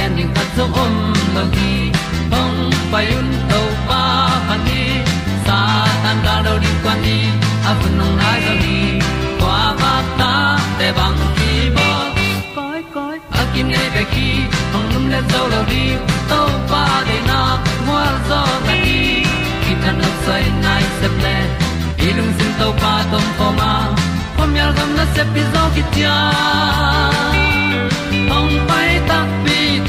gen ding khat zo om lo gi hong pai un to pa pa ni sa tan da do di kwan ni a bu nong nai zo ni kwa ba ta te bang ki bo koi koi a kim nei be ki hong lum le zo lo di to pa de na mo zo ta ni ki tan no sai nai se ple ilung sin to pa tom ko ma. Pom yal gam na se pi zo ki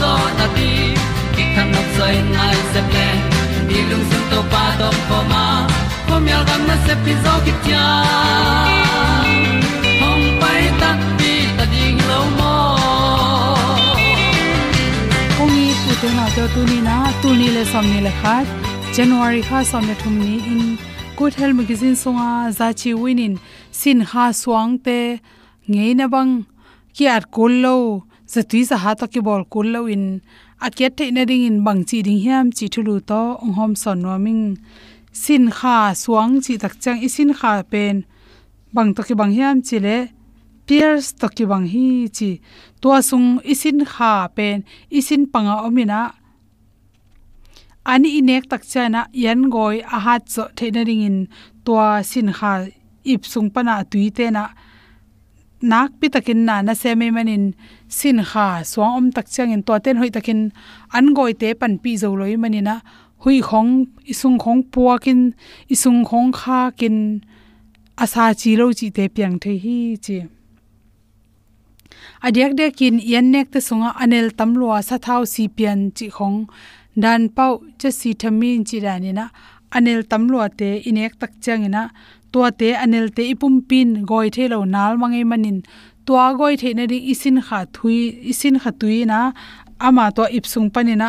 zo na ti ki kan nok sai nai se ple ni lung sun to pa do ko ma. Ko mi al gam na se pi zo ki tia hong pai ta pi ta ding lo mo ong i pu te na to tu ni na tu ni le som ni le khat january kha som le thum ni in good health magazine songa za chi winin sin ha swang te ngei na bang kiat kul lo zatui za ha to ki bol kul lo in. Akiat te na ding in bang chi ding hiam chi thulu to ong hom son no ming sin kha suang chi tak chang i sin kha pen. Bang to ki bang hiam chi le. Pierce to ki bang hi chi. To sung isin kha pen isin panga omina ani inek tak chana yan goi a ha cho theina ringin to sin kha ip sung pana tuite na nak pi takin na na se me manin sin kha suang om tak changin to ten hoi takin an goi te pan pi zo loi manina. Hui khong, isung khong puakin, isung khong kha kin asa chi lo chi te piang the hi chi. Adiak de kin yan nek te sunga anel tamlua sa thau si pian chi khong. Dan pau che si thamin chi rani anel tam lo te inek tak changina tua te anel te ipum pin goi the lo nal mangai manin. Tua goi the na ri isin kha thui, isin kha tui na ama to ipsung panina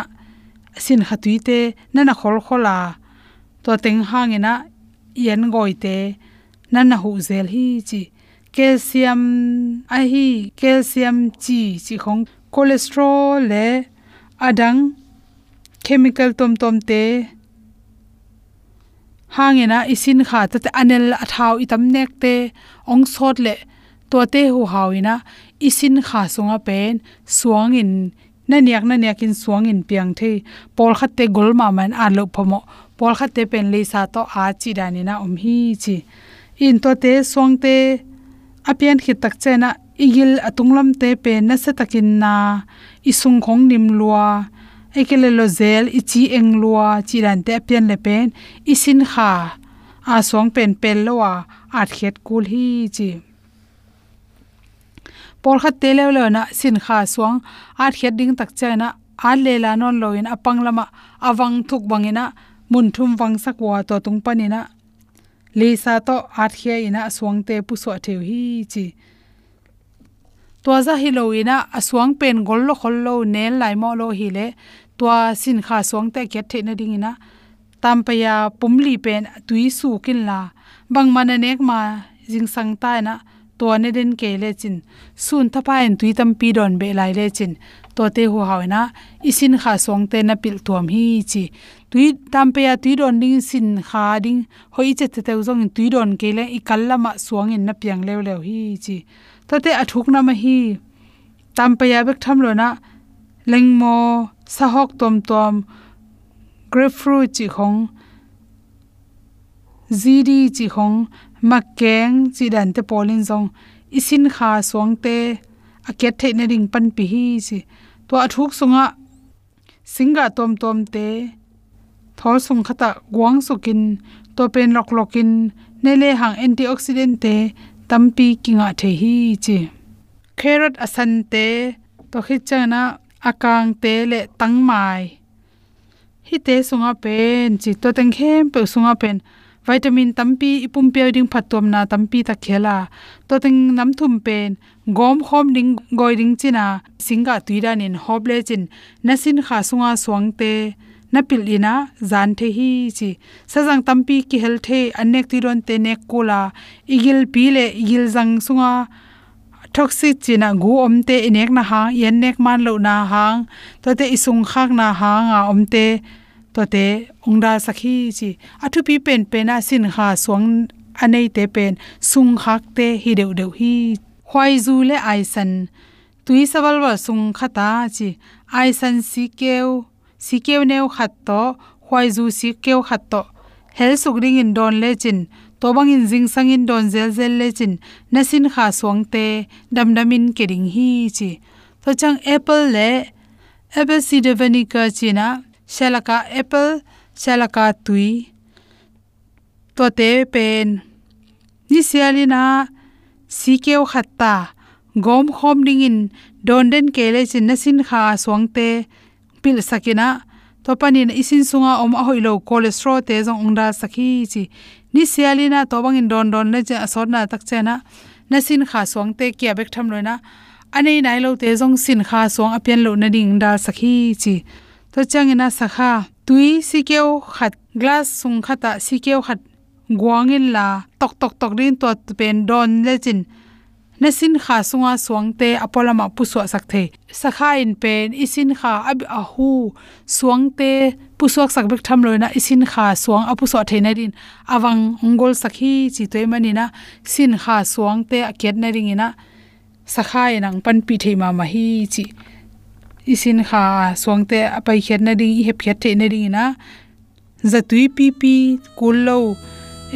sin kha tui te na na khol khola to teng hangena yen goi te na na hu zel hi chi calcium, a hi calcium chi chi khong cholesterol le adang chemical tom tom te hangena isin kha ta anel athau itam nek te, ong sot le to te hu hawina isin kha sunga pen, suang in na niak na niak in suang in piang the pol khat te gol ma man a lo phomo pol khat te pen le sa to a chi dani na om hi chi. In to te suang te apian khit tak chena, igil atunglam te pen na se takin na, isung khong nim lua ekele lo zel ichi englua chiran te pian le pen, isin kha. A song pen pel lowa at khet kul hi chi. Por khat te le lo na sin kha suang at khet ding tak chana a le la non lo in apang lama awang thuk bangina mun thum wang sak wa to tung panina le sa to at khia ina suang te pu so theu hi chi. To za hi lo ina, aswang pen gol lo khol lo, nel lai mo lo hi le to sin kha suang te ke the na ding ina. Tam pa ya pumli pen tui su kin la. Bang man nek ma jing sang ta na to ne den ke le chin. Sun thapa en tui tam pi don be lai le chin. To te hu hawna isin kha song te na pil tuam hi chi. Tui, tam pe ya tui don ding sin kha ding, hoi che te te zong tui don ke le, i kal lama suang in na piang lew lew hi chi. To te athuk na ma hi. Tam pe ya bek tham lo na leng mo sa hok tom tom grapefruit chi khong zidi chi khong makeng chi dan te polin zong isin kha song te aket the na ring pan pi hi chi to athuk sunga singa tom tom te thor sung khata guang sukin to pen lok lokin nele hang antioxidant te tampi kinga the hi chi carrot asan te to khichana akang te le tangmai hi te sunga pen, chi to teng khem pe sunga pen. Vitamin tampi ipum pe ding phatom na tampi ta khela. To teng nam thum pen, gom khom ding, goi ding china singa tuiran in hoble chin. Nasin kha sunga swang te. Na pil ina zan the hi chi. Sajang tampi ki hel the anek ti ron te nek kola igil pi le igil jang sunga toxic china gu omte inek na ha, yen nek man lo na hang to te isung khak na ha nga omte to te ongda sakhi chi. Athu pi pen pena sin kha swang anei te pen, sung khak te hi deu deu hi. Khwai zu le ai san, tui sawal wa sung khata chi. Ai san si keu si keu neu khat to khwai zu si keu khat to. Hel suk ring in don le chin to bang in jing sang in don zel zel le chin na sin kha swang te, dam dam in ke ring hi chi. To chang apple le, apple cider vinegar china, shalaka apple, shalaka tui. To te pen. Ni sialina sikeu khatta gom khom ding in, don den kele chin na sin kha swang te. Pil sakina, to panin isin sunga om a hoilo cholesterol te jong ongda sakhi chi ni sialina to bang in don don le ja asor na tak chena. Na sin kha swang te kya bek tham loina. Anei nai lo te jong sin kha swang apian lo na ding dal sakhi chi. To changena sakha, tui sikeu khat, glass sung khata sikeu khat, guangin la tok tok tok rin to pen don le chin. Na sin kha sunga suangte apolama puso sakthei sakha in pen, isin kha ab ahu hu suangte pusuak sakbek tham loina isin kha suang apuso theina din awang ongol sakhi chi toy manina sin kha suangte aket na ringina sakha inang pan pi theima ma hi chi isin kha suangte apai khet na ding hep khet the na ringina zatui pi pi kullo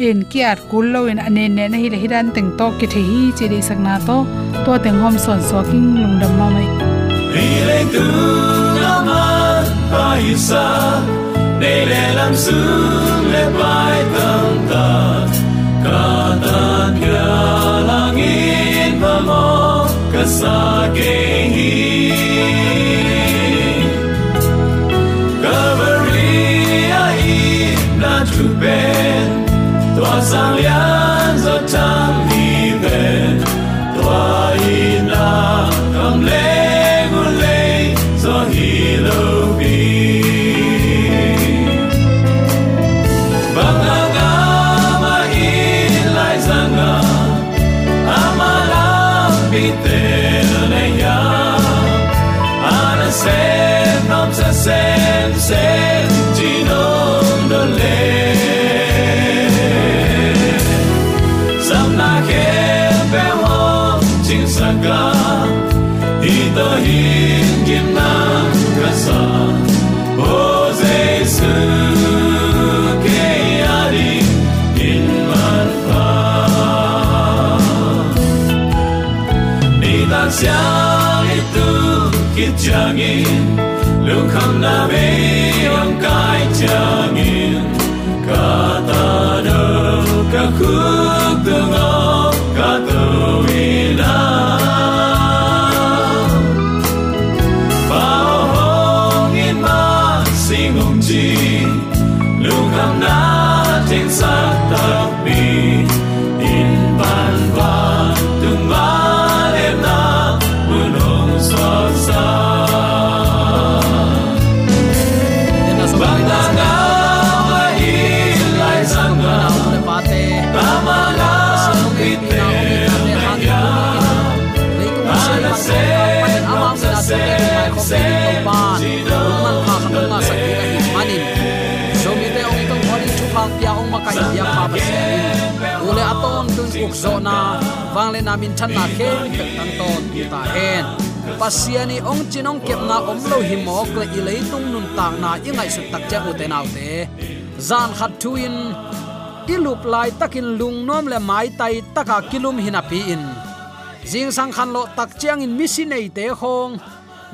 en kiat kullo en ane ne na hi le hiran teng to ke the hi che de sakna to to teng hom son so king lung dam ma mai ni le tu bay xa để để làm giữ lam bay le ta. Cả ta kya lang nghìn và mo cả xa ke hi. Calvary ai na tu ben Tua sang lian zo tam kit changin lung kham na ve ang uk zo na. Wangle na min chan na khem pek tan ton ta hen pasiani ong chinong kep na om lo hi mok le i le tung nun tang na i ngai su tak cha u te nau te zan khat thu in ilup lai takin lung nom le mai tai taka kilum hinapi in. Jing sang khan lo tak chiang in misi nei te khong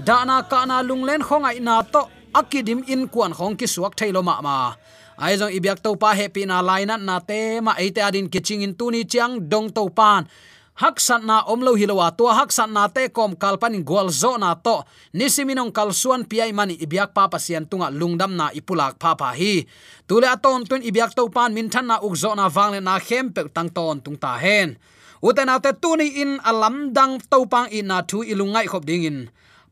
dana ka na lung len khong ai na to akidim in kuan khong ki suak thailo ma ma. Ai jong ibyak to pa happy na laina na te ma ate adin kiching in tuni chiang dong to pan hak san na omlo hilowa to hak san na te kom kalpan gol zo na to. Nisiminong kalsuan piai mani ibyak pa pasian tunga lungdam na ipulak pa pa hi. Tule aton tun ibyak to pan min than na ukzo na wangle na khempe tang ton tung ta hen. Uten ate tuni in alam dang to pang in na thu ilungai khop ding in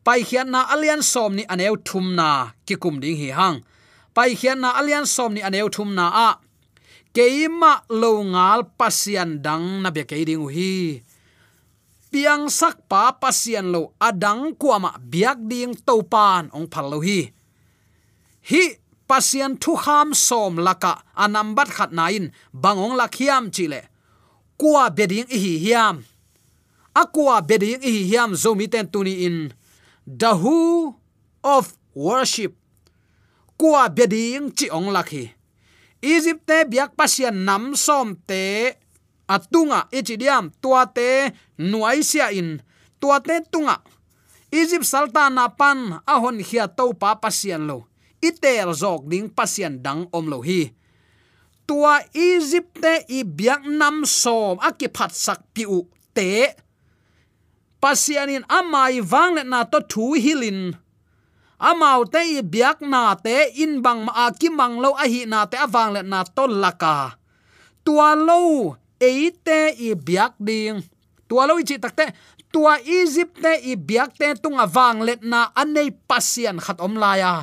pai khian na alian som ni aneu thum na ki kum ding hi hang. Pai khian na alian som ni aneu thum na a. Keima lo ngal pasian dang na be ke ding hi. Piang sak pa pasian lo adang kuama biak ding to pan ong phal lo hi. Hi pasian thu kham som laka anambat khat nain bangong lakhiam chile kwa beding hi hiam. Akwa beding hi hiam zomi ten tuni in the who of worship. Kwa beding chi ong lakhi egypt te biak pasian nam som te atunga. Ichidiam tua te nuaisia in. Tua te tunga. Egypt sultan pan, ahon hia to pa pasian lo. Itel zok ding pasian dang om lo hi. Tua egypt te i biak nam som. Akiphat sak piu te pasianin amai wangle na to thu hilin amau te biak na te, in bang ma ki mang lo a hi na te awang le na to laka. Tua lo e te i biak ding. Tua lo chi takte tua egypt te i biak te tung awang let na anei pasian khat om la ya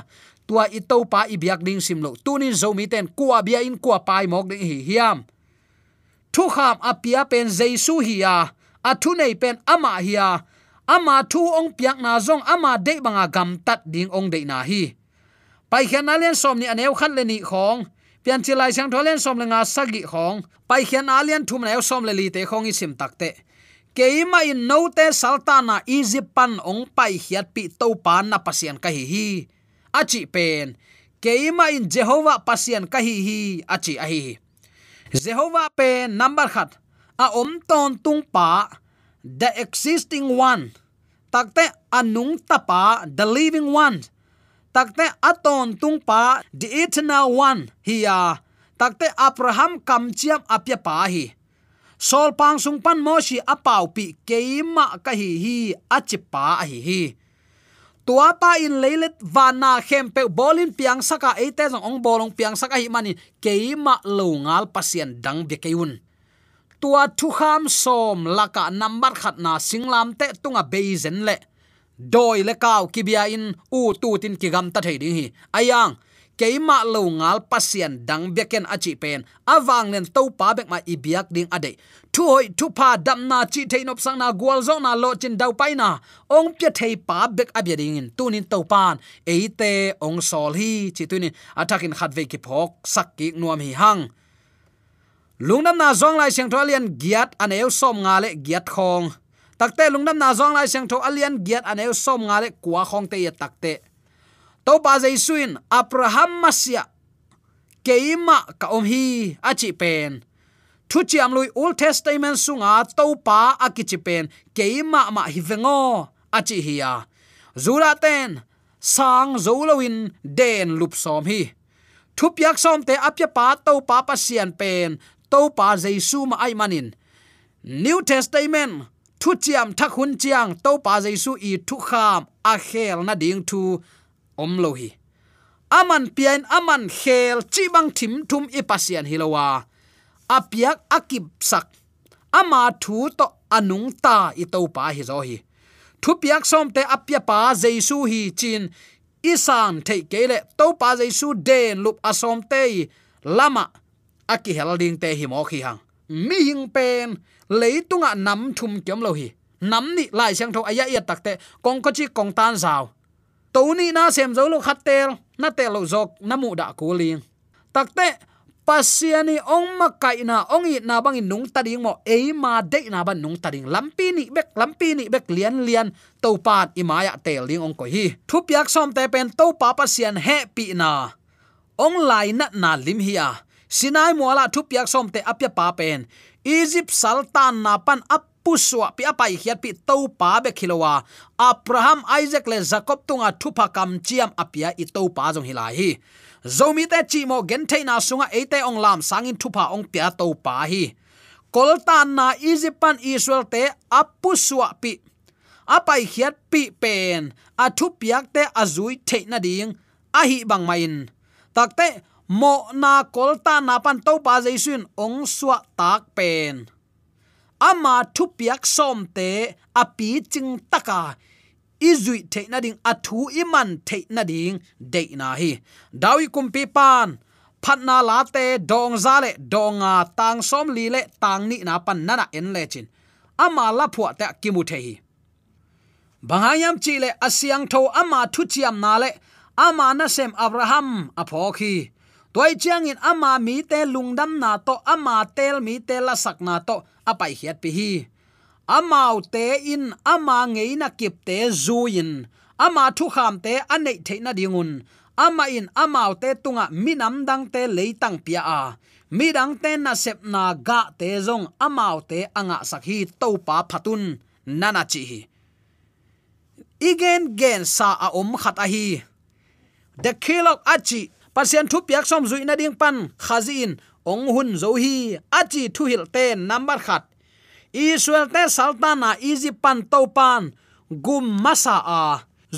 tua i to pa i biak ding sim lo. Tunin zo ten kwa bia in kwa pai mok ding hi, hiam. Thu kham apia pen jesu hi ya athu nei pen ama hiya ama thu ong piak na zong ama de banga gam tat ding ong de na hi. Pai khian alian som ni aneu khat le ni khong. Pian chi lai sang tholen som le nga sagi khong. Pai khian alian thum na som le li te khong i sim tak te. Keima in no te saltana egypt pan ong pai hiat pi to pan na pasian ka hi hi. Achi pen. Keima in jehovah pasian ka hi hi. Achi a hi. Jehovah pen, number khat a om ton tung pa, the existing one. Takte anung tapa the living one. Takte aton tung pa, the eternal one. Hiya takte abraham kam chiam apya pa hi. Sol pang sung pan mo shi apau pi keima ka hi hi achipa hi hi. Tua pa in leilet vana khem pe bolin piang saka e ate jong ong bolong piang saka hi mani keima lo ngal pasien dang be keun tua thu kham som laka number khat na singlam te tunga beizen le. Doi le kaw kibia in, u tu tin ki gam ta thei ding hi. Ayang, keima lo ngal pasien dang beken achi pen. Awang len to pa bek ma ibiak ding ade thu hoi thu pa dam na chi thein op sang na gwal zo na lo chin dau pai na. Ong pye thei pa bek abia ding in. Tunin to pan. Eite ong sol hi chi tunin atakin khat ve ki phok sak ki nuam hi hang lungnam na zong lai siang tholian giat aneu som nga le giat khong. Takte lungnam na zong lai siang tho alian giat aneu som nga le kwa khong te takte to pa jaisuin abraham masia, keima ka om hi achi pen. Thu chiam lui old testament sunga to pa akichi pen. Keima ma hi vengo achi hiya zura ten, sang zolowin, den lup som hi. Thu piak som te apya pa to pa pa sian pen to pa jaisu ma ai manin. New testament thu chiam thak hun chiang to pa jaisu i thu kham a khel na ding thu om lo hi. Aman pian aman khel chi bang thim thum i pasian hilowa apiak akip sak. Ama thu to anung ta i to pa hi zo hi. Thu piak som te apya pa jaisu hi chin isan thei kele to pa jaisu den lup asom te lama aki helding te hi mo khi hang mi hing pen leitunga nam thum kyam lo hi nam ni lai sang tho aya ya takte kong ko chi kong tan zaw to ni na sem zo lo khat tel na te lo zok na mu da ko ling takte pasiani ong ma kai na ong i na bang nung ta ding mo e ma de na ban nung ta ding lampi ni bek lampi ni bek lian lian to pat i maya tel ding ong ko hi thu piak som te pen to pa pasian he pi na ong lai na na lim hi a à sinai muala thu piak som te apya pa pen. Egypt sultan na pan apuswa pi apai hiat pi to pa be khilowa. Abraham, isaac le jacob tunga thupa kam chiam apia i to pa jong hilai hi zomi te chi mo gen na sunga ate ong lam sangin thupa ong pia to pa hi. Koltan na egyptan israel te apuswa pi apai hiat pi pen. A thu piak te azui theina ding. Ahi bang main. Takte mo na kolta na pan to pa jaisun ong suwa tak pen. Ama thu piak som te api ching taka. Izui te na ding athu iman te na ding de na hi. Dawi kumpi pan phatna la te, dong za le donga tang som li le, tang ni na pan na na en le chin. Ama la phwa ta kimu the hi. Bangayam chi le asyang tho, ama thu chiam na le, ama na sem abraham apokhi toy chiang in ama mi te lungdam na to, ama tel mi te la sak na to. Apai hiat pi hi. Amau te in, ama ngei na kip te zu in. Ama thu kham te anei the na dingun ama in amau te tunga minam dang te leitang pia a. Mi dang te na sep na ga te zong amau te anga sakhi to pa phatun. Nana chi hi. Igen gen sa a om khat a hi. The kilok achi pasien thu piak som zui na ding pan khazin ong hun zo hi achi thu hil te number khat. Israel te saltana easy pan to pan, gum masa a,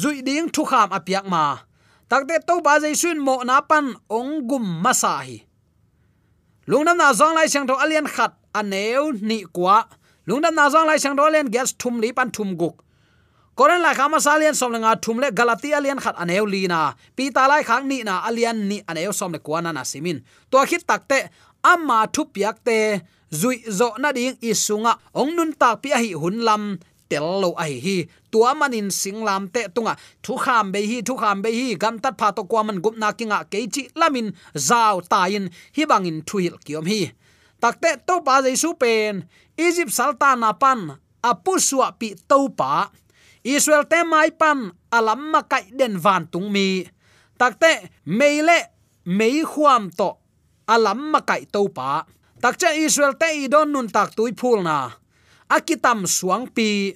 zui ding thu kham apiak ma. Takte to ba jai sun mo na pan, ong gum masa hi. Lungnam na zong lai chang to alien khat aneu ni kwa. Lungnam na zong lai chang do len gas thum li pan thum guk koren lai khama salian som nga thum le galati alian khat aneu lina pi ta lai khang ni na alian ni aneu som le kwana na simin. To khit takte amma thu piak te zui zo na ding isunga ong nun tak pi hi hun lam tel lo ai hi tua manin singlam te tunga thu kham be hi thu kham be hi gam tat pha to kwa man gup na kinga ke chi lamin zau ta in hi bangin thu hil kiom hi. Takte to pa jaisu pen egypt sultan Apan, pan apu pi to pa israel te mai pan alam ma kai den van tung mi. Takte meile mei khuam to alam ma kai to pa. Takcha israel te i don nun tak tui phul na. Akitam suang pi.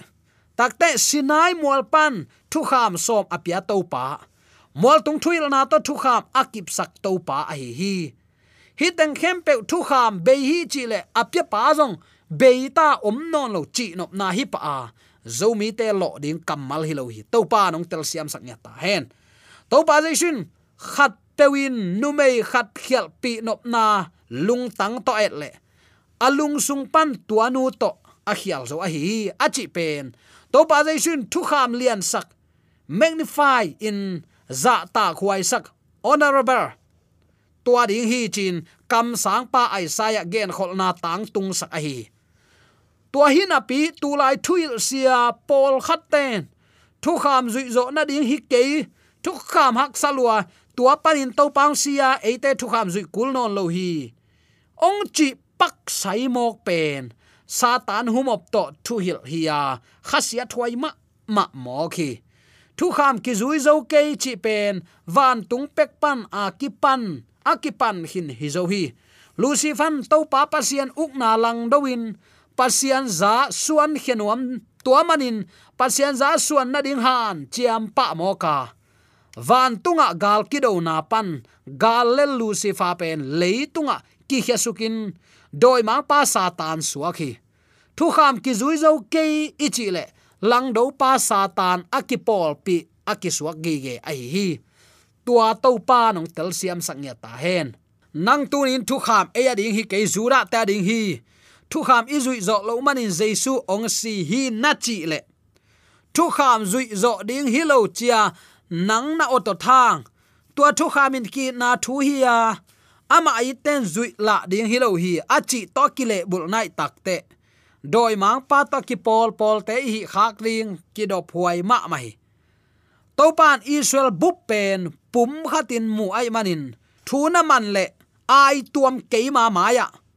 Takte sinai mual pan thu kham som apia to pa. Mol tung thuil na to thu kham akip sak to pa a hi hi. Hi teng khem pe thu kham be hi chi le apia pa zong, be ta om non lo chi nop na hi pa a zomi te lo ding kamal hi lo hi. To pa nong tel siam sak nya ta. Hen. To pa jai shin khat pewin numei khat khial pi nop na, lung tang to et le. Alung sung pan tuanu to, a khial zo a hi a chi pen. To pa jai shin thu kham lian sak. Magnify in za ta khuai sak. Honorable, tua ding hi chin, kam sang pa ai sa ya gen khol na tang tung sak a hi tua hin api tu lai thuil sia pol khat ten thu kham zui zo na ding hi ke thu kham hak salwa tua panin to pang sia eite thu kham zui kul non lo hi. Ong chi pak sai mok pen. Satan humop to thu hil hiya khasia thwai ma ma mo khi thu kham ki zui zo ke chi pen. Van tung pek pan, a ki pan, a ki pan hin hi zo hi. Lucifan to pa pasien ukna lang doin pasian za suan khenuam tua manin pasian za suan na ding han, chiam pa mo ka. Van tunga gal kido na pan. Gal le lucifer pen leitunga ki hesukin doi ma pa satan suaki thu kham ki zui zo ke ichile lang do pa satan akipol pi akisuak gi ge ai hi. Tua to pa nong tel siam sangya ta hen. Nang tu in thu kham e ya ding hi ke zura ta ding hi thu kham i zui zo lo manin jesu ong si hi na chi le. Thu kham zui zo ding hi lo chia nang na oto thang. Tua thu kham in ki na thu hi ya ama i ten zui la ding hi lo hi achi to ki le bul nai takte doi mang pa to ki pol pol te hi khak ring ki do phuai ma mai to pan israel bu pen, pum khatin mu ai manin. Thuna man le, ai tuam ke ma maya nang ma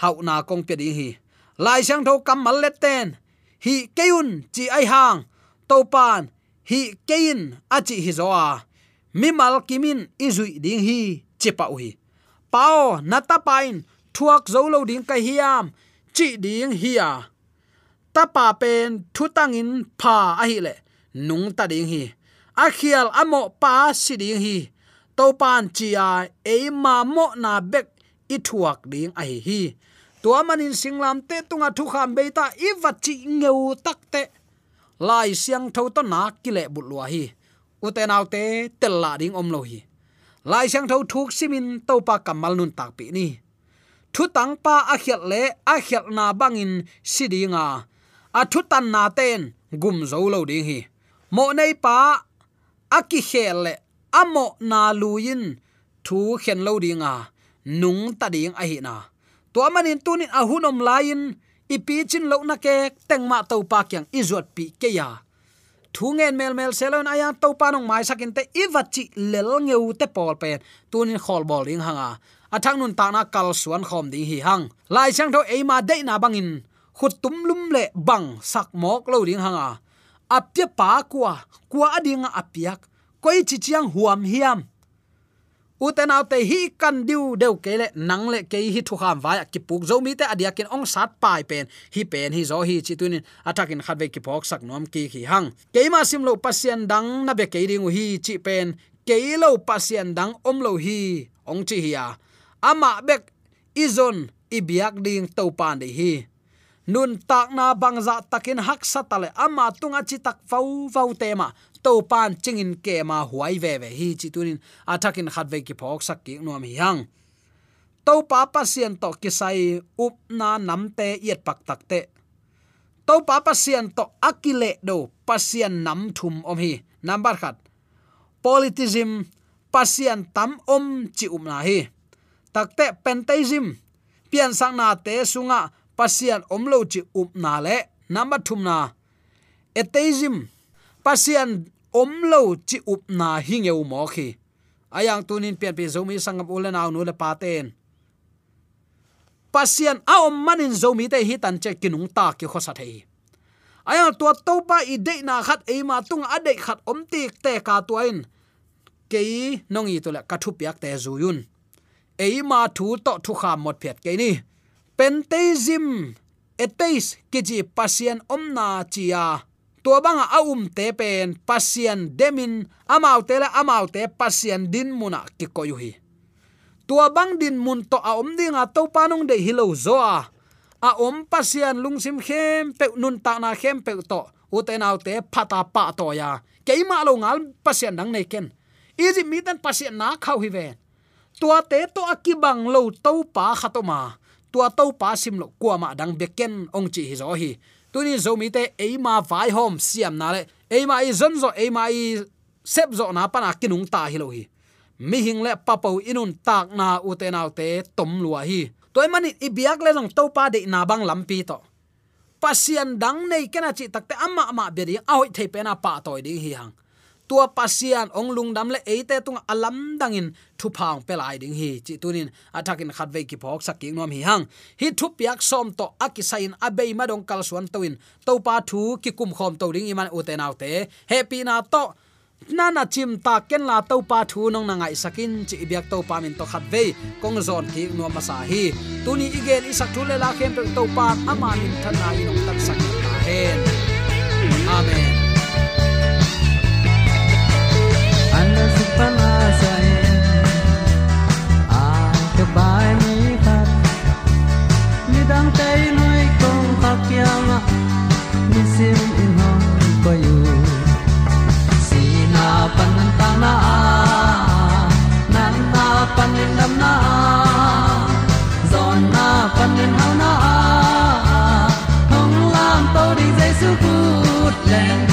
hau na kong pe ding hi lai sang tho kam mal le ten hi keun chi ai hang to pan hi kein achi hi zo a à. mi mal kimin izui ding hi chipa hi pao nata pain thuak zo lo ding ka hiam chi ding hiya à. ta pa pen thu tangin pha a hi le nung ta ding hi a khial amo pa si ding hi to pan chi a e ma mo na bek i thuak ding a hi. Hi tua manin singlam te tunga thu kham beita i vachi ngeu takte lai siang tho to na kile bulwa hi. Uten te tel la ding om lo hi. Lai siang tho thuk simin to pa kamal nun tak pi ni. Thu tang pa a khial le a khial na bangin sidinga a. Thu tan na ten gum zo lo ding hi. Mo nei pa a ki khel le amo na luin thu khen lo dinga nung ta ding a hi na to manin tunin ahunom à lain ipi chin lo na ke tengma to pa kyang izot pi ke ya thungen mel mel selon aya to pa nong mai sakin te iwachi lel ngeu te pol pen tunin khol bol ding hanga athang à. à nun ta na kal suan khom ding hi hang lai chang tho eima de na bangin khut tum lum le bang sak mok lo ding hanga apya pa kwa kwa adinga apiak koi chi chiang huam hiam uten autte hi kan diu deu kele nang le ke hi thu kham wa ki puk zo mi te adia kin ong sat pai pen hi pen hi zo hi chi tunin atakin khat ve ki pok sak nom ki hi hang ke ma sim lo pasien dang na be ke ring hi chi pen ke lo pasien dang om lo hi ong chi hi ya ama bek izon ibiak ding to pan de hi nun tak na bangza takin hak satale ama tunga chi tak fau fau tema to pan chingin ke ma huai ve ve. Hi chi tunin athakin khat ve ki phok sak ki nuam hi hang. To pa pasien to ki sai up na nam te yet pak tak te. To pa pasien to akile do pasien nam thum om hi. Number khat. Politism pasien tam om chi um na hi. Takte penteism pian sang na te sunga pasien om lo chi up na le. Number thum na. Atheism pasian omlo chi up na hingeu mo khi. Ayang tunin pian pi zomi sangam ulen aw nu le paten pasian a om manin zomi te hi tan che kinung ta ki khosat thei. Ayang tua to pa i de na khat e ma tung a de khat om tik te ka tuain. Kei nongi to la ka thu piak te zuyun e ma thu to thu kha mot phet ke ni. Pentezim etais kiji pasian omna chia tua banga aum te pen pasien demin, amau te la amau te pasien din muna ki koyu hi tua bang din mun to a um om dinga to panung de hilo zo a a om pasien lungsim khem pe nun ta na khem pe to uten au te phata pa to ya. Keima lo ngal pasien dang nei ken. Izi mi tan pasien na khau hi ve. Tua te to akibang lo to pa khatoma tua to pa sim lo kwa ma dang beken ong chi hi zo hi tuni zomi te eima vai hom, siam na le. Eima i zon zo eima i sep zo na pana kinung ta hi lo hi mi hing le papo inun tak na u te nau te tom lua hi. Toy mani, i biak le long to pa de na bang lampi to. Pasian dang nei kena chi takte amma amma beri a hoi thei pe na pa toy ding hi hang tua pasian ong lungdam le eite tung alam dangin thu phang pelai ding hi. Chi tunin athakin khat ki phok saking nom hi hang. Hi thu piak som to akisain abei ma dong kal suan toin to pa thu ki kum khom to ring iman uten autte happy na to. Nana chim ta ken la to pa thu nong na ngai sakin. Chi biak to pa min to khat ve kong zon ki no ma sa hi. Tuni igen isak thu le la kem to pa ama min thana nong tak sak ta hen. Amen. than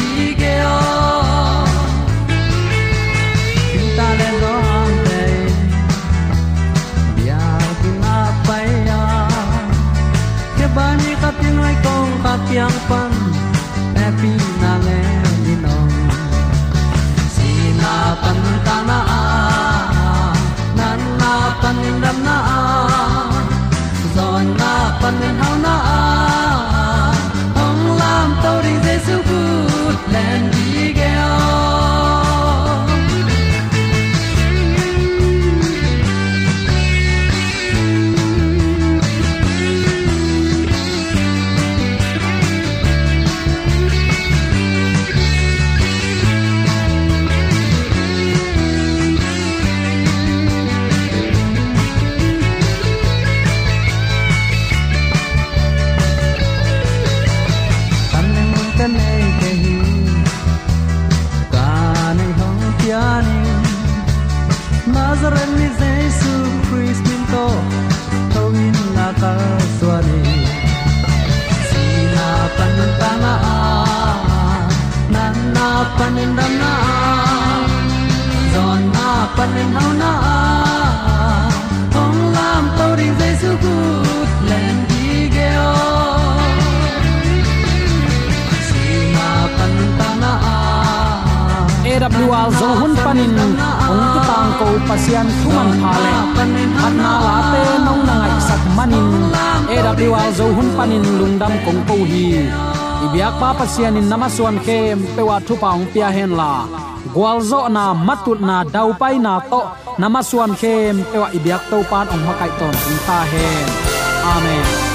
paninhaw na Hong lam Len di AWR zo hun panin ong tu tang ko pasian thuman phale anna la te nong na ngai sak manin AWR zo hun panin lungdam kong ko hi ibyak pa pasian in namaswan kem pewa thu paung pia hen la gwalzo na matut na dau pai na to namaswan khem ewa ibyak to pan ong makai ton ta hen amen.